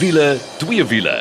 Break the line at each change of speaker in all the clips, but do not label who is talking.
Wiele, twee wiele.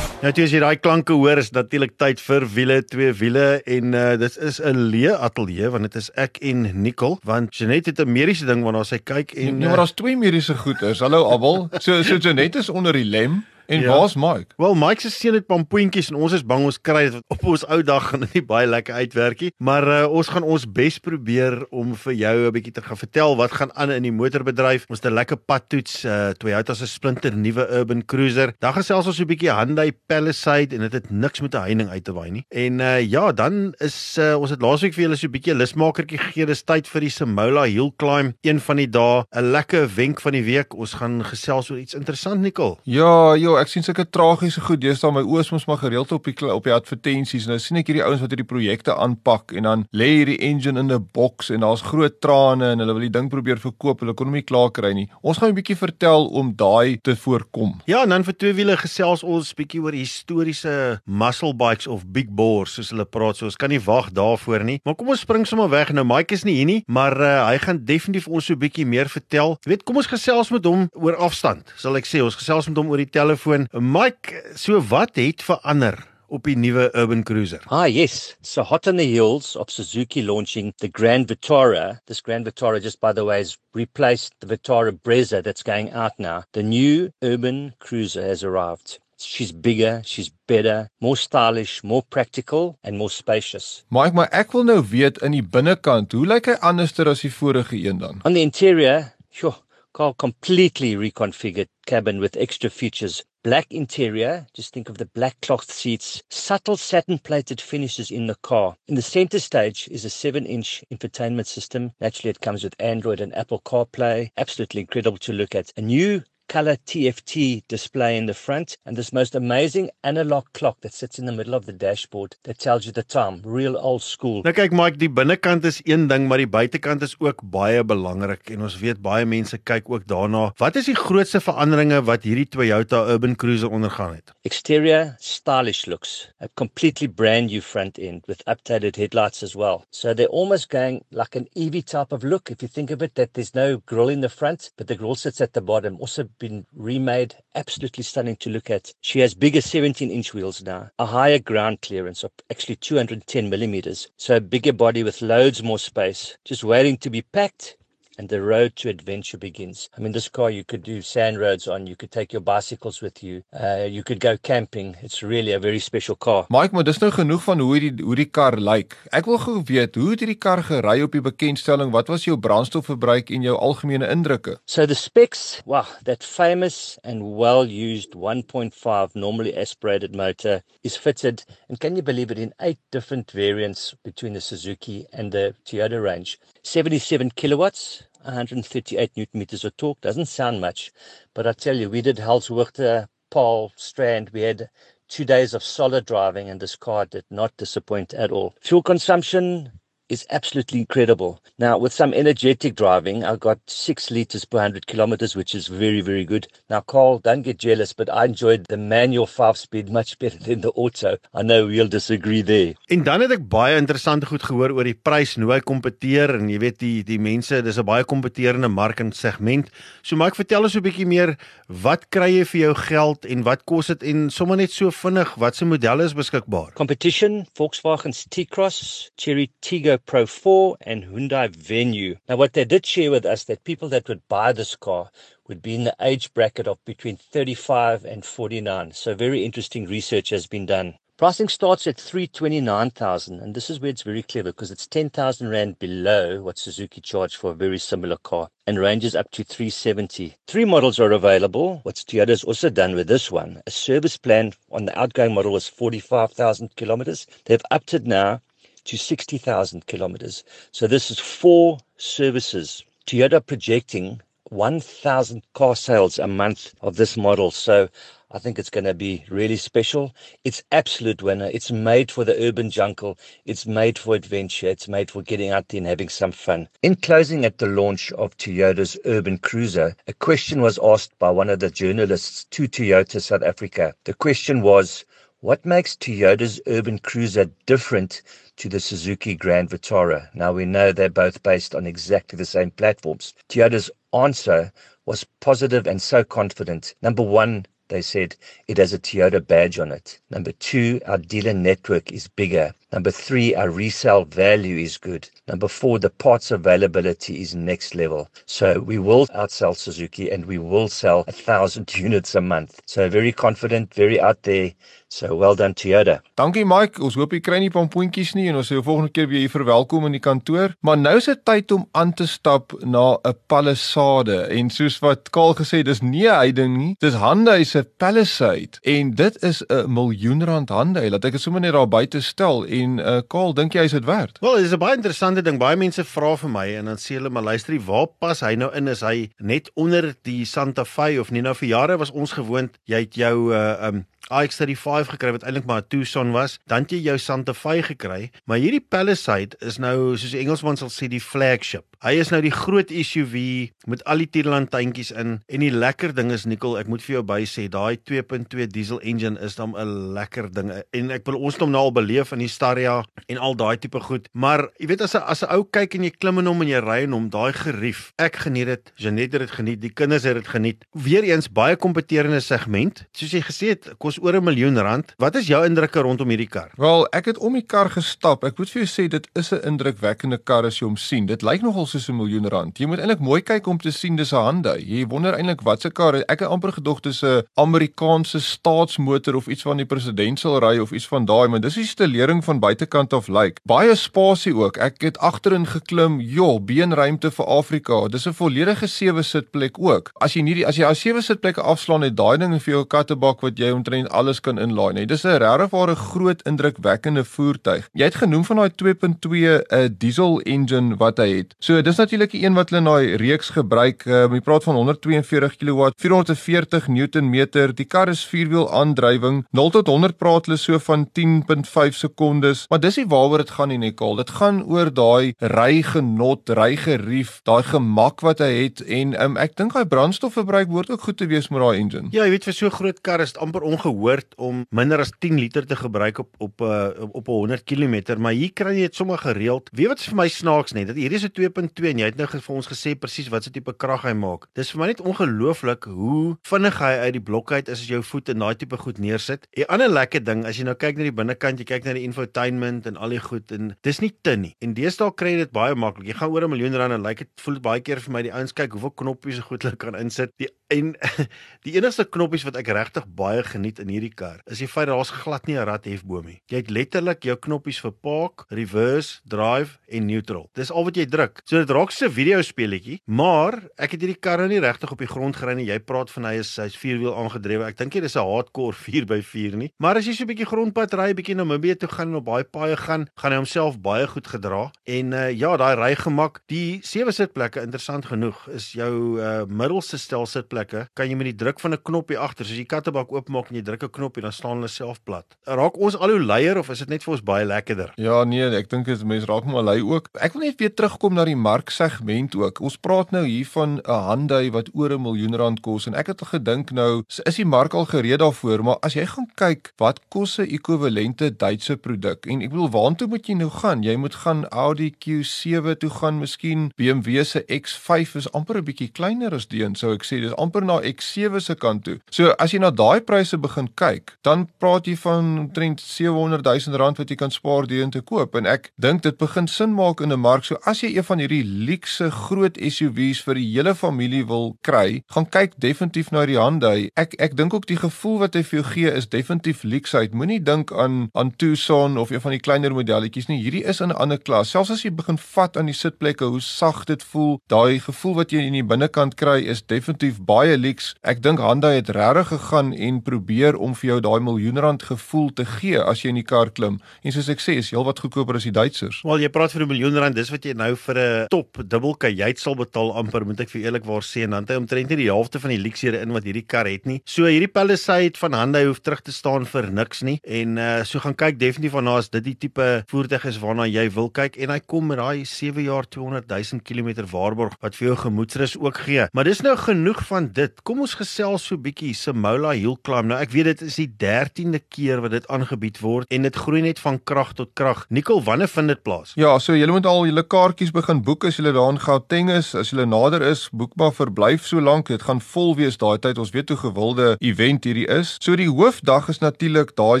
Nou toe as jy daai klanke hoor is natuurlik tyd vir wiele twee wiele en uh, dit is 'n leë ateljee want dit is ek en Nicole want Janet het 'n mediese ding waarna sy kyk en
Nee, maar daar's twee mediese goeders. Hallo Abel. So so Janet is onder die lem en
Ja.
ja. waar's Mike?
Wel Mike se seun het pampoentjies en ons is bang ons kry dit op ons ou dag gaan dit nie baie lekker uitwerk nie. Maar uh, ons gaan ons bes probeer om vir jou 'n bietjie te gaan vertel wat gaan aan in die motorbedryf. Ons het 'n lekker padtoets uh, Toyota se splinter nuwe Urban Cruiser. Dan gesels ons 'n bietjie Hyundai Palisade en dit het niks met 'n heining uit te waai nie. En uh, ja dan is uh, ons het laasweek vir julle so 'n bietjie lusmakertjie gegee. Dis tyd vir die Simola Hill Climb een van die dae. 'n lekker wenk van die week. Ons gaan gesels oor iets interessant Nicole.
Ja, joh, ek sien sulke tragiese goed. Deesdae my oë is mos maar gereeld op die op die advertensies. Nou sien ek hierdie ouens wat hierdie projekte aanpak en dan lê hierdie engine in 'n boks en daar's groot trane en hulle wil die ding probeer verkoop. Hulle kon hom nie klaar kry nie. Ons gaan 'n bietjie vertel om daai te voorkom.
Ja, en dan vir twee wiele gesels ons bietjie oor historiese muscle bikes of big bores soos hulle praat. So ons kan nie wag daarvoor nie. Maar kom ons spring sommer weg. Nou Mike is nie hier nie, maar uh, hy gaan definitief ons so 'n bietjie meer vertel. Jy weet, kom ons gesels met hom oor afstand. Sal ek sê, ons gesels met hom oor die telefoon. Mike, so wat het verander op die nuwe Urban Cruiser?
Ah, yes. So hot on the heels of Suzuki launching the Grand Vitara. This Grand Vitara, just by the way, has replaced the Vitara Brezza that's going out now. The new urban cruiser has arrived. She's bigger, she's better, more stylish, more practical, and more spacious.
Mike, maar ek wil nou weet in die binnekant, hoe lyk hy anderster as die vorige een dan?
On the interior, sure, car completely reconfigured cabin with extra features. Black interior, just think of the black cloth seats, subtle satin plated finishes in the car. In the center stage is a 7 inch infotainment system. Naturally, it comes with Android and Apple CarPlay. Absolutely incredible to look at. A new color TFT display in the front and this most amazing analog clock that sits in the middle of the dashboard that tells you the time. Real old school.
Nou kyk Mike, die binnekant is een ding, maar die buitekant is ook baie belangrik en ons weet baie mense kyk ook daarna. Wat is die grootste veranderinge wat hierdie Toyota Urban Cruiser ondergaan het?
Exterior, stylish looks. A completely brand new front end with updated headlights as well. So they're almost going like an EV type of look. If you think of it, that there's no grille in the front, but the grille sits at the bottom. Also been remade. Absolutely stunning to look at. She has bigger 17 inch wheels now, a higher ground clearance of actually 210 millimeters. So a bigger body with loads more space, just waiting to be packed and the road to adventure begins. I mean, this car you could do sand roads on, you could take your bicycles with you, uh, you could go camping. It's really a very special car.
Mike, maar dis nou genoeg van hoe die hoe die kar lyk. Ek wil gou weet, hoe het hierdie kar gery op die bekendstelling? Wat was jou brandstofverbruik en jou algemene indrukke?
So the specs, wow, that famous and well used 1.5 normally aspirated motor is fitted, and can you believe it, in eight different variants between the Suzuki and the Toyota range. 77 kilowatts, 138 newton meters of torque. Doesn't sound much, but I tell you, we did Halswerchter, uh, Paul, Strand. We had two days of solid driving, and this car did not disappoint at all. Fuel consumption is absolutely incredible. Now, with some energetic driving, I got six liters per 100 kilometers, which is very, very good. Now, Carl, don't get jealous, but I enjoyed the manual five speed much better than the auto. I know we'll disagree there.
En dan het ek baie interessante goed gehoor oor die prys en hoe hy kompeteer en jy weet die die mense, dis 'n baie kompeterende mark en segment. So Mike, vertel ons 'n bietjie meer, wat kry jy vir jou geld en wat kos dit en sommer net so vinnig, watse modelle is beskikbaar?
Competition, Volkswagen's T-Cross, Cherry Tiggo Pro 4 and Hyundai Venue. Now what they did share with us that people that would buy this car would be in the age bracket of between 35 and 49. So very interesting research has been done. Pricing starts at 329,000 and this is where it's very clever because it's 10,000 rand below what Suzuki charged for a very similar car and ranges up to 370. Three models are available. What Toyota's also done with this one, a service plan on the outgoing model was 45,000 kilometers. They've upped it now to 60,000 kilometers. So this is four services. Toyota projecting 1,000 car sales a month of this model. So I think it's going to be really special. It's absolute winner. It's made for the urban jungle. It's made for adventure. It's made for getting out there and having some fun. In closing at the launch of Toyota's Urban Cruiser, a question was asked by one of the journalists to Toyota South Africa. The question was, what makes Toyota's Urban Cruiser different to the Suzuki Grand Vitara? Now we know they're both based on exactly the same platforms. Toyota's answer was positive and so confident. Number one, they said it has a Toyota badge on it. Number two, our dealer network is bigger. Number three, our resale value is good. Number four, the parts availability is next level. So we will outsell Suzuki and we will sell a thousand units a month. So very confident, very out there. So well done Toyota.
Dankie Mike. Ons hoop jy kry nie pompoentjies nie en ons sê volgende keer weer hier verwelkom in die kantoor. Maar nou is dit tyd om aan te stap na 'n Palisade en soos wat Kaal gesê, dis nie 'n heiding nie. Dis Hyundai se Palisade en dit is 'n miljoen rand Hyundai. Laat ek dit sommer net daar buite stel en uh Kaal, dink jy is dit werd?
Wel, dis 'n baie interessante ding. Baie mense vra vir my en dan sê hulle, "Maar luister, waar pas hy nou in? Is hy net onder die Santa Fe of nie? Nou vir jare was ons gewoond jy het jou uh um iX35 gekry wat eintlik maar 'n Tucson was, dan het jy jou Santa Fe gekry, maar hierdie Palisade is nou soos die Engelsman sal sê die flagship. Hy is nou die groot SUV met al die tierlantjies in en die lekker ding is Nicole, ek moet vir jou by sê, daai 2.2 diesel engine is dan 'n lekker ding en ek wil ons hom nou al beleef in die Staria en al daai tipe goed. Maar jy weet as 'n as 'n ou kyk en jy klim in hom en jy ry in hom, daai gerief. Ek geniet dit, Janet het dit geniet, die kinders het dit geniet. Weereens baie kompeterende segment. Soos jy gesê het, kos oor 'n miljoen rand. Wat is jou indrukke rondom hierdie kar?
Wel, ek het om die kar gestap. Ek moet vir jou sê dit is 'n indrukwekkende kar as jy hom sien. Dit lyk nogal soos 'n miljoen rand. Jy moet eintlik mooi kyk om te sien dis 'n Hyundai. Jy wonder eintlik wat se kar. Ek het amper gedog dis 'n Amerikaanse staatsmotor of iets van die president sal ry of iets van daai, maar dis die stelering van buitekant af lyk. Baie spasie ook. Ek het agterin geklim. Jo, beenruimte vir Afrika. Dis 'n volledige sewe sitplek ook. As jy nie die as jy al sewe sitplekke afslaan het, daai ding vir jou kattebak wat jy omtrent alles kan inlaai nie. Dis 'n regtig groot indrukwekkende voertuig. Jy het genoem van daai 2.2 'n diesel engine wat hy het. So dis natuurlik die een wat hulle in daai reeks gebruik. Uh, jy praat van 142 kW, 440 Newtonmeter. Die kar is vierwiel aandrywing. 0 tot 100 praat hulle so van 10.5 sekondes. Maar dis nie waaroor dit gaan nie, Nicole. Dit gaan oor daai rygenot, rygerief, daai gemak wat hy het en um, ek dink daai brandstofverbruik behoort ook goed te wees met daai engine.
Ja, jy weet vir so 'n groot kar is dit amper ongehoord om minder as 10 liter te gebruik op op 'n uh, op 'n 100 km, maar hier kry jy dit sommer gereeld. Weet wat is vir my snaaks net, dat hierdie is 'n 2.2 en jy het nou vir ons gesê presies wat se tipe krag hy maak. Dis vir my net ongelooflik hoe vinnig hy uit die blok uit is as jy jou voet in daai tipe goed neersit. 'n Ander lekker ding as jy nou kyk na die binnekant, jy kyk na die infotainment en al die goed en dis nie tin nie. En deesdae kry jy dit baie maklik. Jy gaan oor 'n miljoen rand en lyk dit voel baie keer vir my die ouens kyk hoeveel knoppies so goed hulle kan insit. Die en die enigste knoppies wat ek regtig baie geniet in hierdie kar is die feit daar's glad nie 'n rad hefboom nie. Jy het letterlik jou knoppies vir park, reverse, drive en neutral. Dis al wat jy druk. So dit raak so 'n video speletjie, maar ek het hierdie kar nou nie regtig op die grond gery nie. Jy praat van hy is hy's vierwiel aangedrewe. Ek dink dit is 'n hardcore 4x4 nie. Maar as jy so 'n bietjie grondpad ry, bietjie na Namibië toe gaan en op baie paaie gaan, gaan hy homself baie goed gedra. En uh, ja, daai rygemak, die sewe sitplekke interessant genoeg is jou uh, middelste stel sitplekke. Kan jy met die druk van 'n knoppie agter, soos jy kattebak oopmaak en jy druk 'n knoppie, dan staan hulle self plat. Raak ons al hoe leier of is dit net vir ons baie lekkerder?
Ja, nee, ek dink dit mense raak maar lei ook. Ek wil net weer terugkom na die marksegment ook. Ons praat nou hier van 'n Hyundai wat oor 'n miljoen rand kos en ek het al gedink nou, is die mark al gereed daarvoor, maar as jy gaan kyk wat kos 'n ekwivalente Duitse produk en ek bedoel waartoe moet jy nou gaan? Jy moet gaan Audi Q7 toe gaan, miskien BMW se X5 is amper 'n bietjie kleiner as die een, sou ek sê. Dis amper na X7 se kant toe. So as jy na daai pryse begin kyk, dan praat jy van omtrent 700 000 rand wat jy kan spaar deur te koop en ek dink dit begin sin maak in 'n mark. So as jy een van hierdie luukse groot SUVs vir die hele familie wil kry, gaan kyk definitief na die Hyundai. Ek ek dink ook die gevoel wat hy vir jou gee is definitief luksheid. Moenie dink aan aan Tucson of een van die kleiner modelletjies nie. Hierdie is in 'n ander klas. Selfs as jy begin vat aan die sitplekke, hoe sag dit voel, daai gevoel wat jy in die binnekant kry is definitief baie luks. Ek dink Hyundai het regtig gegaan en probeer om vir jou daai miljoen rand gevoel te gee as jy in die kar klim. En soos ek sê, is heelwat goedkoper as die Duitsers.
Wel, jy praat vir 'n miljoen rand, dis wat jy nou vir 'n top dubbel kajuit sal betaal amper, moet ek vir eerlikwaar sê, en dan het hy omtrent nie die helfte van die luksere in wat hierdie kar het nie. So hierdie Palisade van Hyundai hoef terug te staan vir niks nie. En uh so gaan kyk definitief waarna as dit die tipe voertuig is waarna jy wil kyk en hy kom met daai 7 jaar 200 000 km waarborg wat vir jou gemoedsrus ook gee. Maar dis nou genoeg van van dit, kom ons gesels so 'n bietjie Simola Hill Climb. Nou ek weet dit is die 13de keer wat dit aangebied word en dit groei net van krag tot krag. Nicole, wanneer vind dit plaas?
Ja, so julle moet al julle kaartjies begin boek as julle daar in Gauteng is. As julle nader is, boek maar verblyf so lank. Dit gaan vol wees daai tyd. Ons weet hoe gewilde event hierdie is. So die hoofdag is natuurlik daai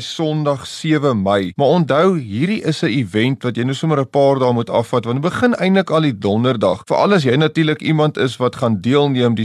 Sondag 7 Mei. Maar onthou, hierdie is 'n event wat jy nou sommer 'n paar dae moet afvat want dit begin eintlik al die donderdag. Veral as jy natuurlik iemand is wat gaan deelneem, die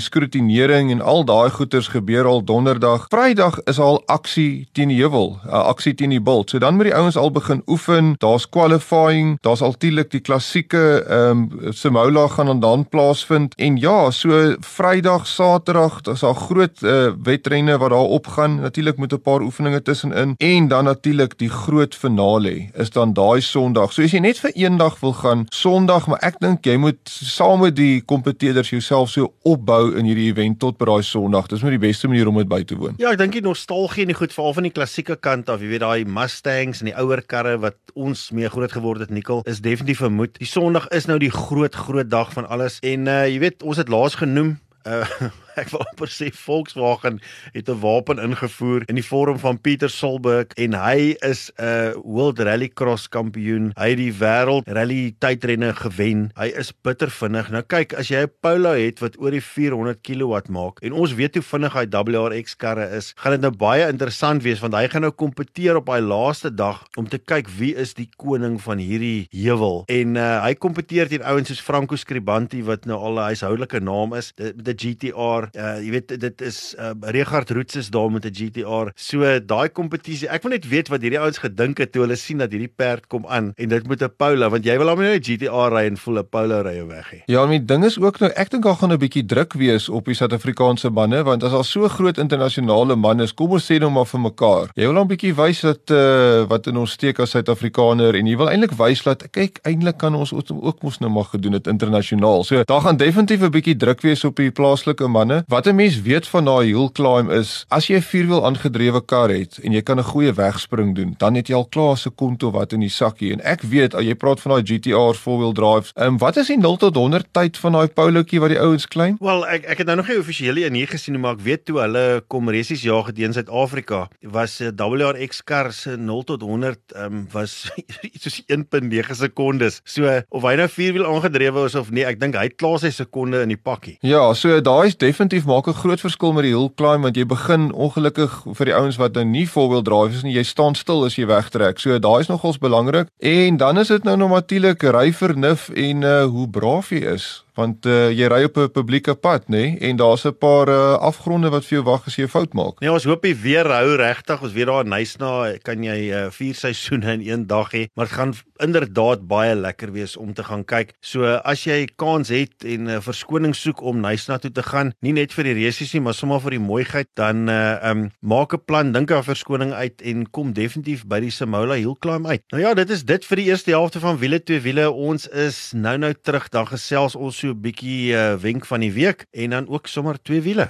skrutinering en al daai goeters gebeur al donderdag. Vrydag is al aksie teen die heuwel, 'n aksie teen die bult. So dan moet die ouens al begin oefen. Daar's qualifying, daar's altyd die klassieke ehm um, Simola gaan dan plaasvind. En ja, so Vrydag, Saterdag, daar's al groot uh, wedrenne wat daar opgaan. Natuurlik moet 'n paar oefeninge tussenin en dan natuurlik die groot finale is dan daai Sondag. So as jy net vir een dag wil gaan, Sondag, maar ek dink jy moet saam met die kompetiteurs jouself so opbou in hierdie event tot by daai Sondag. Dis maar die beste manier om dit by te woon.
Ja, ek dink die nostalgie en die goed veral van die klassieke kant af, jy weet daai Mustangs en die ouer karre wat ons mee groot geword het, Nikkel, is definitief vermoed. Die Sondag is nou die groot groot dag van alles en uh, jy weet, ons het laas genoem uh ek wil amper sê Volkswagen het 'n wapen ingevoer in die vorm van Pieter Solberg en hy is 'n World Rallycross kampioen. Hy het die wêreld rally tydrenne gewen. Hy is bitter vinnig. Nou kyk, as jy 'n Polo het wat oor die 400 kW maak en ons weet hoe vinnig hy WRX karre is, gaan dit nou baie interessant wees want hy gaan nou kompeteer op hy laaste dag om te kyk wie is die koning van hierdie heuwel. En uh, hy kompeteer teen ouens soos Franco Scribanti wat nou al 'n huishoudelike naam is, die, die GTR uh jy weet dit is uh Regard Roots is daar met 'n GTR. So daai kompetisie. Ek wil net weet wat hierdie ouens gedink het toe hulle sien dat hierdie perd kom aan en dit moet 'n Polo want jy wil hom net 'n GTR ry en voel 'n Polo ry weg hê.
Ja, my ding is ook nou ek dink daar gaan 'n bietjie druk wees op die Suid-Afrikaanse manne want as al so groot internasionale manne is, kom ons sê nou maar vir mekaar. Jy wil 'n bietjie wys dat uh wat in ons steek as Suid-Afrikaner en jy wil eintlik wys dat kyk eintlik kan ons ook mos nou maar gedoen het internasionaal. So daar gaan definitief 'n bietjie druk wees op die plaaslike manne. Wat 'n mens weet van daai hill climb is, as jy 'n vierwiel aangedrewe kar het en jy kan 'n goeie wegspring doen, dan het jy al klaar se konto wat in die sakkie. En ek weet, jy praat van daai GTR's four-wheel drives, ehm um, wat is die 0 tot 100 tyd van daai polootjie wat die ouens klim?
Wel, ek ek het nou nog nie offisieel in hier gesien maar ek weet toe hulle kom resies jaag het in Suid-Afrika, was 'n WRX kar se 0 tot 100 ehm um, was iets soos 1.9 sekondes. So of hy nou vierwiel aangedrewe is of nee, ek dink hy het klaar sy sekonde in die pakkie.
Ja, so daai is definitief maak 'n groot verskil met die hill climb want jy begin ongelukkig vir die ouens wat nou nie four-wheel drive is nie, jy staan stil as jy wegtrek. So daai is nogals belangrik. En dan is dit nou nog natuurlik ry vernuf en uh, hoe braaf jy is want uh, jy ry op 'n publieke pad nê nee? en daar's 'n paar uh, afgronde wat vir jou wag as jy 'n fout maak.
Nee, ons hoop jy weer hou regtig. Ons weet daar in Nysna kan jy uh, vier seisoene in een dag hê, maar dit gaan inderdaad baie lekker wees om te gaan kyk. So as jy kans het en 'n uh, verskoning soek om Nysna toe te gaan, nie net vir die resies nie, maar sommer vir die mooiheid, dan uh, um, maak 'n plan, dink 'n verskoning uit en kom definitief by die Simola Hill Climb uit. Nou ja, dit is dit vir die eerste helfte van wiele twee wiele. Ons is nou-nou terug dan gesels ons so 'n bietjie uh, wenk van die week en dan ook sommer twee wiele.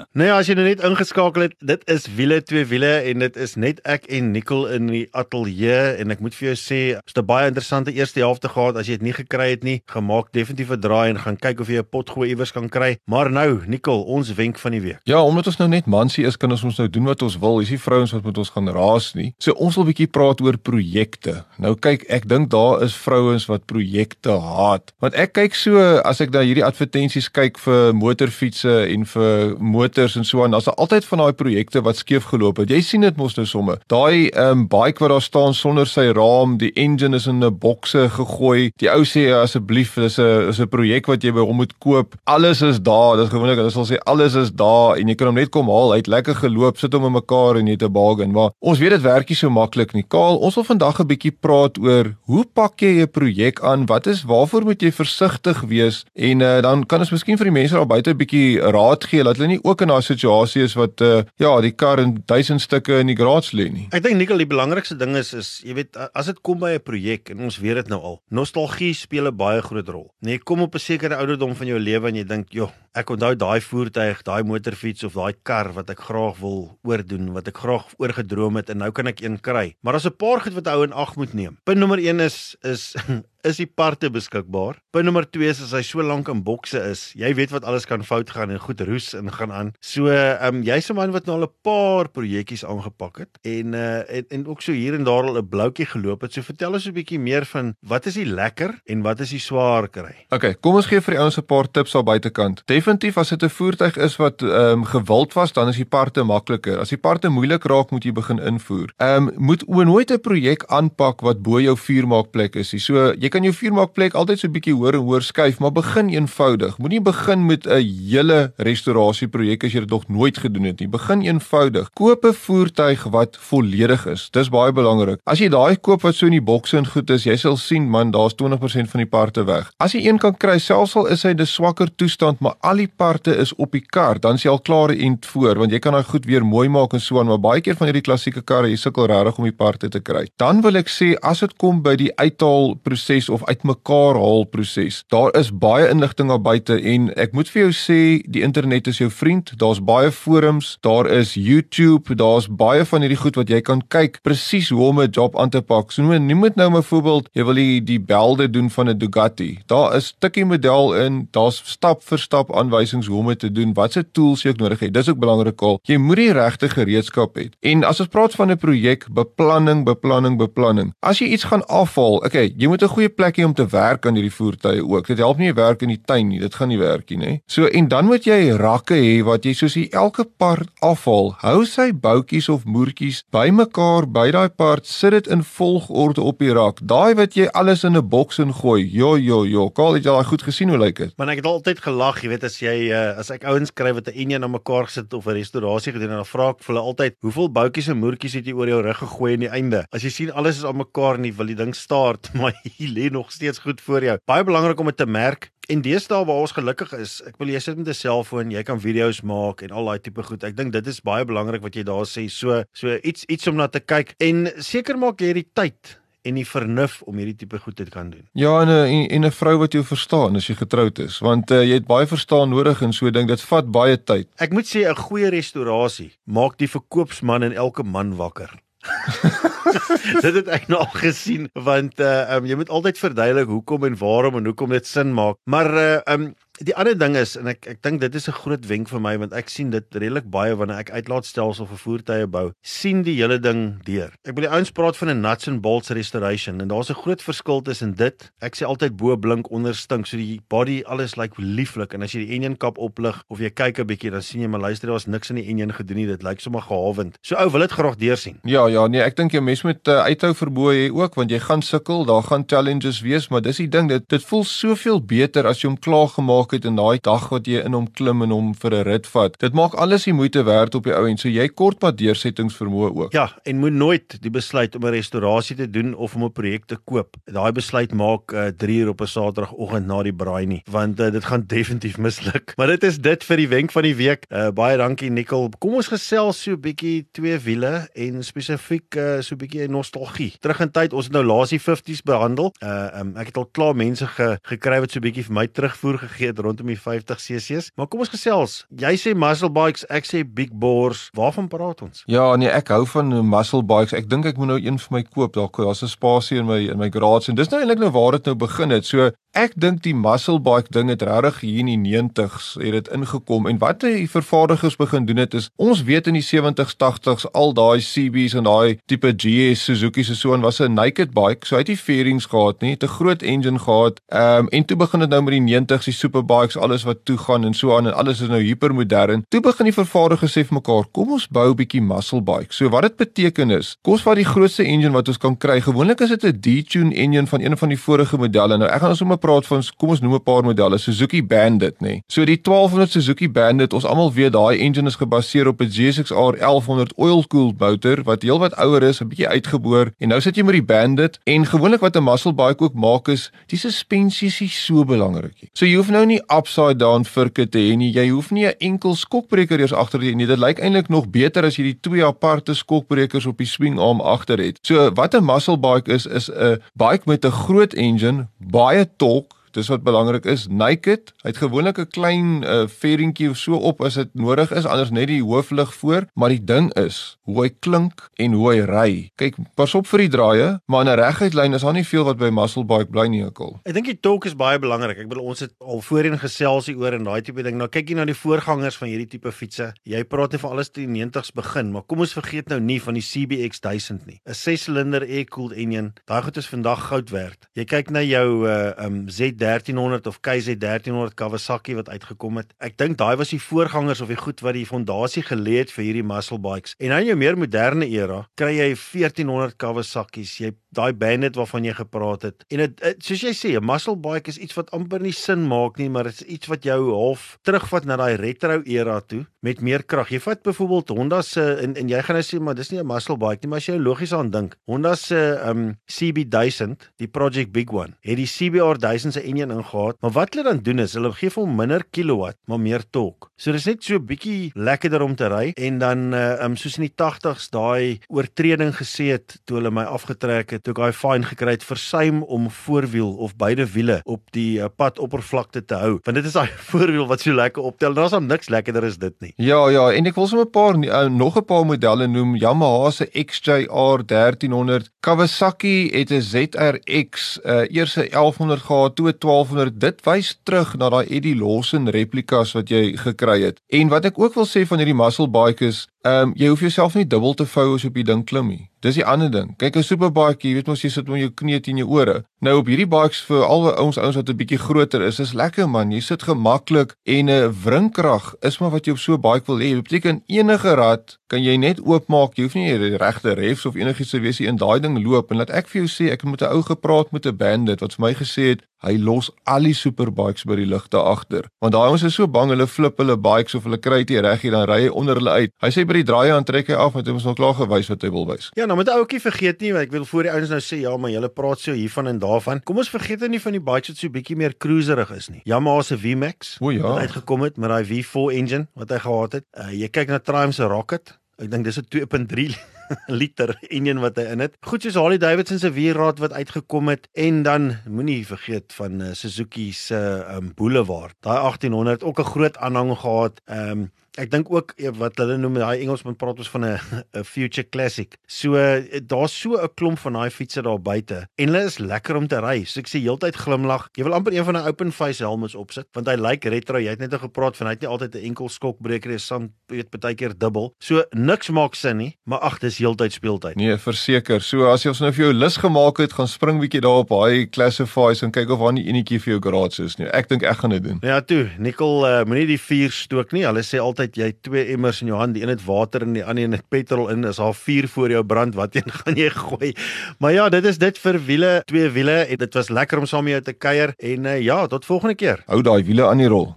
Nou ja, as jy nou net ingeskakel het, dit is wiele twee wiele en dit is net ek en Nicole in die ateljee en ek moet vir jou sê, dit het 'n baie interessante eerste helfte gehad. As jy dit nie gekry het nie, gemaak definitief 'n draai en gaan kyk of jy 'n pot gooi iewers kan kry. Maar nou, Nicole, ons wenk van die week.
Ja, omdat ons nou net mansie is, kan ons ons nou doen wat ons wil. Dis nie vrouens wat met ons gaan raas nie. So ons wil 'n bietjie praat oor projekte. Nou kyk, ek dink daar is vrouens wat projekte haat. Want ek kyk so as ek na hierdie advertensies kyk vir motorfietsse en vir motors en so aan. Daar's altyd van daai projekte wat skeef geloop het. Jy sien dit mos nou somme. Daai ehm um, bike wat daar staan sonder sy raam, die engine is in 'n bokse gegooi. Die ou sê asseblief, dis 'n is 'n projek wat jy by hom moet koop. Alles is daar. Dis gewoonlik hulle sal sê alles is daar en jy kan hom net kom haal. Hy het lekker geloop, sit hom in mekaar en jy het 'n bargain. Maar ons weet dit werk nie so maklik nie. Kaal, ons wil vandag 'n bietjie praat oor hoe pak jy 'n projek aan? Wat is waarvoor moet jy versigtig wees? En uh, dan kan ons miskien vir die mense daar buite 'n bietjie raad gee dat hulle nie ook in daai situasie is wat uh, ja, die kar in duisend stukke in die garage lê nie.
Ek dink Nikkel, die belangrikste ding is is jy weet as dit kom by 'n projek en ons weet dit nou al. Nostalgie speel 'n baie groot rol. Nee, kom op 'n sekere ouderdom van jou lewe en jy dink, "Joh, ek onthou daai voertuig, daai motorfiets of daai kar wat ek graag wil oordoen, wat ek graag oorgedroom het en nou kan ek een kry." Maar daar's 'n paar goed wat ou in ag moet neem. Punt nommer 1 is is is die parte beskikbaar. Punt nommer 2 is as hy so lank in bokse is, jy weet wat alles kan fout gaan en goed roes en gaan aan. So, ehm um, jy's 'n man wat nou al 'n paar projekkies aangepak het en uh en, en ook so hier en daar al 'n bloutjie geloop het. So vertel ons 'n bietjie meer van wat is die lekker en wat is die swaar kry.
Okay, kom ons gee vir die ouens 'n paar tips al buitekant. Definitief as dit 'n voertuig is wat ehm um, gewild was, dan is die parte makliker. As die parte moeilik raak, moet jy begin invoer. Ehm um, moet nooit 'n projek aanpak wat bo jou vuurmaakplek is. So jy kan jou vuurmaakplek altyd so 'n bietjie hoor en hoor skuif, maar begin eenvoudig. Moenie begin met 'n hele restaurasieprojek as jy dit nog nooit gedoen het nie. Begin eenvoudig. Koop 'n voertuig wat volledig is. Dis baie belangrik. As jy daai koop wat so in die bokse en goed is, jy sal sien man, daar's 20% van die parte weg. As jy een kan kry, selfs al is hy 'n swakker toestand, maar al die parte is op die kar, dan is jy al klaar eend voor, want jy kan daai goed weer mooi maak en so aan, maar baie keer van hierdie klassieke karre, jy sukkel regtig om die parte te kry. Dan wil ek sê as dit kom by die uithaal proses proses of uitmekaar haal proses. Daar is baie inligting daar buite en ek moet vir jou sê die internet is jou vriend. Daar's baie forums, daar is YouTube, daar's baie van hierdie goed wat jy kan kyk presies hoe om 'n job aan te pak. So noem moet nou byvoorbeeld jy wil die, die belde doen van 'n Bugatti. Daar is tikkie model in, daar's stap vir stap aanwysings hoe om dit te doen. Watse tools jy nodig het. Dis ook belangrik al. Jy moet die regte gereedskap hê. En as ons praat van 'n projek, beplanning, beplanning, beplanning. As jy iets gaan afhaal, okay, jy moet 'n goeie plekie om te werk aan hierdie voertuie ook. Dit help nie jy werk in die tuin nie, dit gaan nie werk nie, nê. So en dan moet jy rakke hê wat jy soos jy elke part afhaal, hou sy boutjies of moertjies bymekaar by daai part, sit dit in volgorde op die rak. Daai wat jy alles in 'n boks ingooi. Jo jo jo, Kaal het jy daai goed gesien hoe lyk dit?
Maar ek het altyd gelag, jy weet as jy uh, as ek ouens skryf wat 'n enjin aan mekaar gesit of 'n restaurasie gedoen en dan vra ek vir hulle altyd, hoeveel boutjies en moertjies het jy oor jou rug gegooi aan die einde? As jy sien alles is aan mekaar nie, wil die ding staart, maar hier nog steeds goed voor jou. Baie belangrik om dit te merk. En deesdae waar ons gelukkig is, ek wil jy sit met 'n selfoon, jy kan video's maak en al daai tipe goed. Ek dink dit is baie belangrik wat jy daar sê. So so iets iets om na te kyk en seker maak jy die tyd en die vernuf om hierdie tipe goed te kan doen.
Ja, en 'n en 'n vrou wat jou verstaan as jy getroud is, want uh, jy het baie verstaan nodig en so ding dit vat baie tyd.
Ek moet sê 'n goeie restaurasie maak die verkoopsman en elke man wakker. dit het ek al gesien want uh um, jy moet altyd verduidelik hoekom en waarom en hoekom dit sin maak. Maar uh um die ander ding is en ek ek dink dit is 'n groot wenk vir my want ek sien dit redelik baie wanneer ek uitlaatstelsel vir voertuie bou, sien die hele ding deur. Ek wil die ouens praat van 'n nuts and bolts restoration en daar's 'n groot verskil tussen dit. Ek sê altyd bo blink onder stink, so die body alles lyk like lieflik en as jy die engine kap oplig of jy kyk 'n bietjie dan sien jy maar luister daar's niks in die engine gedoen nie, dit lyk sommer gehawend. So ou wil dit graag deursien.
Ja, ja, nee, ek dink jy mens moet uh, uithou verboë hê ook want jy gaan sukkel, daar gaan challenges wees, maar dis die ding dit dit voel soveel beter as jy hom klaar gemaak het en daai dag wat jy in hom klim en hom vir 'n rit vat. Dit maak alles die moeite werd op die ou en so jy kort pad deursettingsvermoë ook.
Ja, en moet nooit die besluit om 'n restaurasie te doen of om 'n projek te koop. Daai besluit maak 3 uh, uur op 'n Saterdagoggend na die braai nie, want uh, dit gaan definitief misluk. Maar dit is dit vir die wenk van die week. Uh, baie dankie Nicole. Kom ons gesels so 'n bietjie twee wiele en spesifiek uh, so 'n bietjie nostalgie. Terug in tyd, ons het nou laasie 50s behandel. Uh, um, ek het al klaar mense ge, gekry wat so 'n bietjie vir my terugvoer gegee het rondom die 50 cc's. Maar kom ons gesels. Jy sê muscle bikes, ek sê big bores. Waarvan praat ons?
Ja, nee, ek hou van muscle bikes. Ek dink ek moet nou een vir my koop. Dalk daar's 'n spasie in my in my garage en dis nou eintlik nou waar dit nou begin het. So Ek dink die muscle bike ding het regtig hier in die 90s het dit ingekom en wat die vervaardigers begin doen het is ons weet in die 70s 80s al daai CB's en daai tipe GS Suzuki's en so en was 'n naked bike so hy het nie fairings gehad nie 'n groot engine gehad um, en toe begin dit nou met die 90s die super bikes alles wat toe gaan en so aan en alles is nou hipermodern. Toe begin die vervaardigers sê vir mekaar, kom ons bou 'n bietjie muscle bike. So wat dit beteken is, kom ons vat die grootste engine wat ons kan kry. Gewoonlik is dit 'n detune engine van een van die vorige modelle. Nou ek gaan ons sommer praat van kom ons noem 'n paar modelle, Suzuki Bandit, nê. Nee. So die 1200 Suzuki Bandit, ons almal weet daai engine is gebaseer op 'n GSX-R 1100 oil-cooled motor wat heelwat ouer is, 'n bietjie uitgeboor. En nou sit jy met die Bandit en gewoonlik wat 'n muscle bike ook maak is, die suspensie is so belangrik. So jy hoef nou upside down virke te hê nie. Jy hoef nie 'n enkel skokbreker eers agter te hê nie. Dit lyk eintlik nog beter as jy die twee aparte skokbrekers op die swingarm agter het. So wat 'n muscle bike is is 'n bike met 'n groot engine, baie torque dis wat belangrik is. Naked, hy het gewoonlik 'n klein uh, fairingkie of so op as dit nodig is, anders net die hooflig voor, maar die ding is hoe hy klink en hoe hy ry. Kyk, pas op vir die draaie, maar in 'n reguit lyn is daar nie veel wat by muscle bike bly nie, ekkel.
Ek dink die torque is baie belangrik. Ek bedoel ons het al voorheen gesels oor en daai tipe ding. Nou kyk jy na die voorgangers van hierdie tipe fietses. Jy praat net van alles te die 90's begin, maar kom ons vergeet nou nie van die CBX 1000 nie. 'n 6-silinder air-cooled engine. Daai goed is vandag goud werd. Jy kyk na jou uh um Z 1300 of KZ 1300 Kawasaki wat uitgekom het. Ek dink daai was die voorgangers of die goed wat die fondasie gelê het vir hierdie muscle bikes. En nou in jou meer moderne era kry jy 1400 Kawasaki's, jy daai Bandit waarvan jy gepraat het. En dit soos jy sê, 'n muscle bike is iets wat amper nie sin maak nie, maar dit is iets wat jou half terugvat na daai retro era toe met meer krag. Jy vat byvoorbeeld Honda se en en jy gaan nou sê maar dis nie 'n muscle bike nie, maar as jy logies aan dink, Honda se um CB1000, die Project Big One, het die CBR 1000 se enjin ingehaat, maar wat hulle dan doen is hulle gee hom minder kilowatt, maar meer torque. So dis net so 'n bietjie lekkerder om te ry en dan uh, um soos in die 80s daai oortreding gesê het toe hulle my afgetrek het, toe ek daai fine gekry het vir suim om voorwiel of beide wiele op die uh, padoppervlakte te hou. Want dit is daai voorwiel wat so lekker optel. Daar's hom niks lekkerder as dit nie.
Ja, ja, en ek wil sommer 'n paar uh, nog 'n paar modelle noem. Yamaha se XJR 1300, Kawasaki het 'n ZRX, uh, eers 'n 1100 gehad, toe 'n 1200. Dit wys terug na daai Eddie Lawson replikas wat jy gekry het. En wat ek ook wil sê van hierdie muscle bike is, ehm um, jy hoef jouself nie dubbel te vou as op die ding klim nie. Dis die ander ding. Kyk 'n superbike, jy weet mos jy sit met jou knie teen jou ore. Nou op hierdie bikes vir al ons ouens wat 'n bietjie groter is, is lekker man. Jy sit gemaklik en 'n uh, wringkrag is maar wat jy op so 'n bike wil hê. Dit beteken enige rad kan jy net oopmaak. Jy hoef nie die regte refs of enigiets te wees in daai ding loop en laat ek vir jou sê ek het met 'n ou gepraat met 'n bandit wat vir my gesê het hy los al die superbikes by die ligte agter. Want daai ouens is so bang hulle flip hulle bikes of hulle kry dit reg hier dan ry hy onder hulle uit. Hy sê by die draai aan trek hy af want hy ons al klaar gewys wat hy wil wys.
Ja, nou moet ou ouetjie vergeet nie, ek wil voor die ouens nou sê ja, maar julle praat so hiervan en daarvan. Kom ons vergeet nie van die bikes wat so bietjie meer cruiserig is nie. Yamaha se VMAX
o, ja.
wat uitgekom het met daai V4 engine wat hy gehad het. Uh, jy kyk na Triumph se Rocket. Ek dink dis 'n 2.3 liter enjin wat hy in het. Goed soos Harley Davidson se wielraad wat uitgekom het en dan moenie vergeet van uh, Suzuki se um, Boulevard. Daai 1800 ook 'n groot aanhang gehad. Ehm um, Ek dink ook eh, wat hulle noem daai Engelsman praat ons van 'n 'n future classic. So eh, daar's so 'n klomp van daai fietses daar buite en hulle is lekker om te ry. So ek sê heeltyd glimlag. Jy wil amper een van 'n open face helms opsit want hy lyk like retro. Jy het net al gepraat van hy het nie altyd 'n enkel skokbreker is, soms weet baie keer dubbel. So niks maak sin nie, maar ag, dis heeltyd speeltyd.
Nee, verseker. So as jy ons nou vir jou lus gemaak het, gaan spring bietjie daar op daai classifies en kyk of daar nie enetjie vir jou garage is nie. Ek dink ek gaan dit doen.
Ja, toe, Nicole, uh, moenie die vuur stook nie. Hulle sê altyd altyd jy twee emmers in jou hand, die een het water en die ander een het petrol in, is al vier voor jou brand, wat een gaan jy gooi? Maar ja, dit is dit vir wiele, twee wiele en dit was lekker om saam met jou te kuier en uh, ja, tot volgende keer.
Hou daai wiele aan die rol.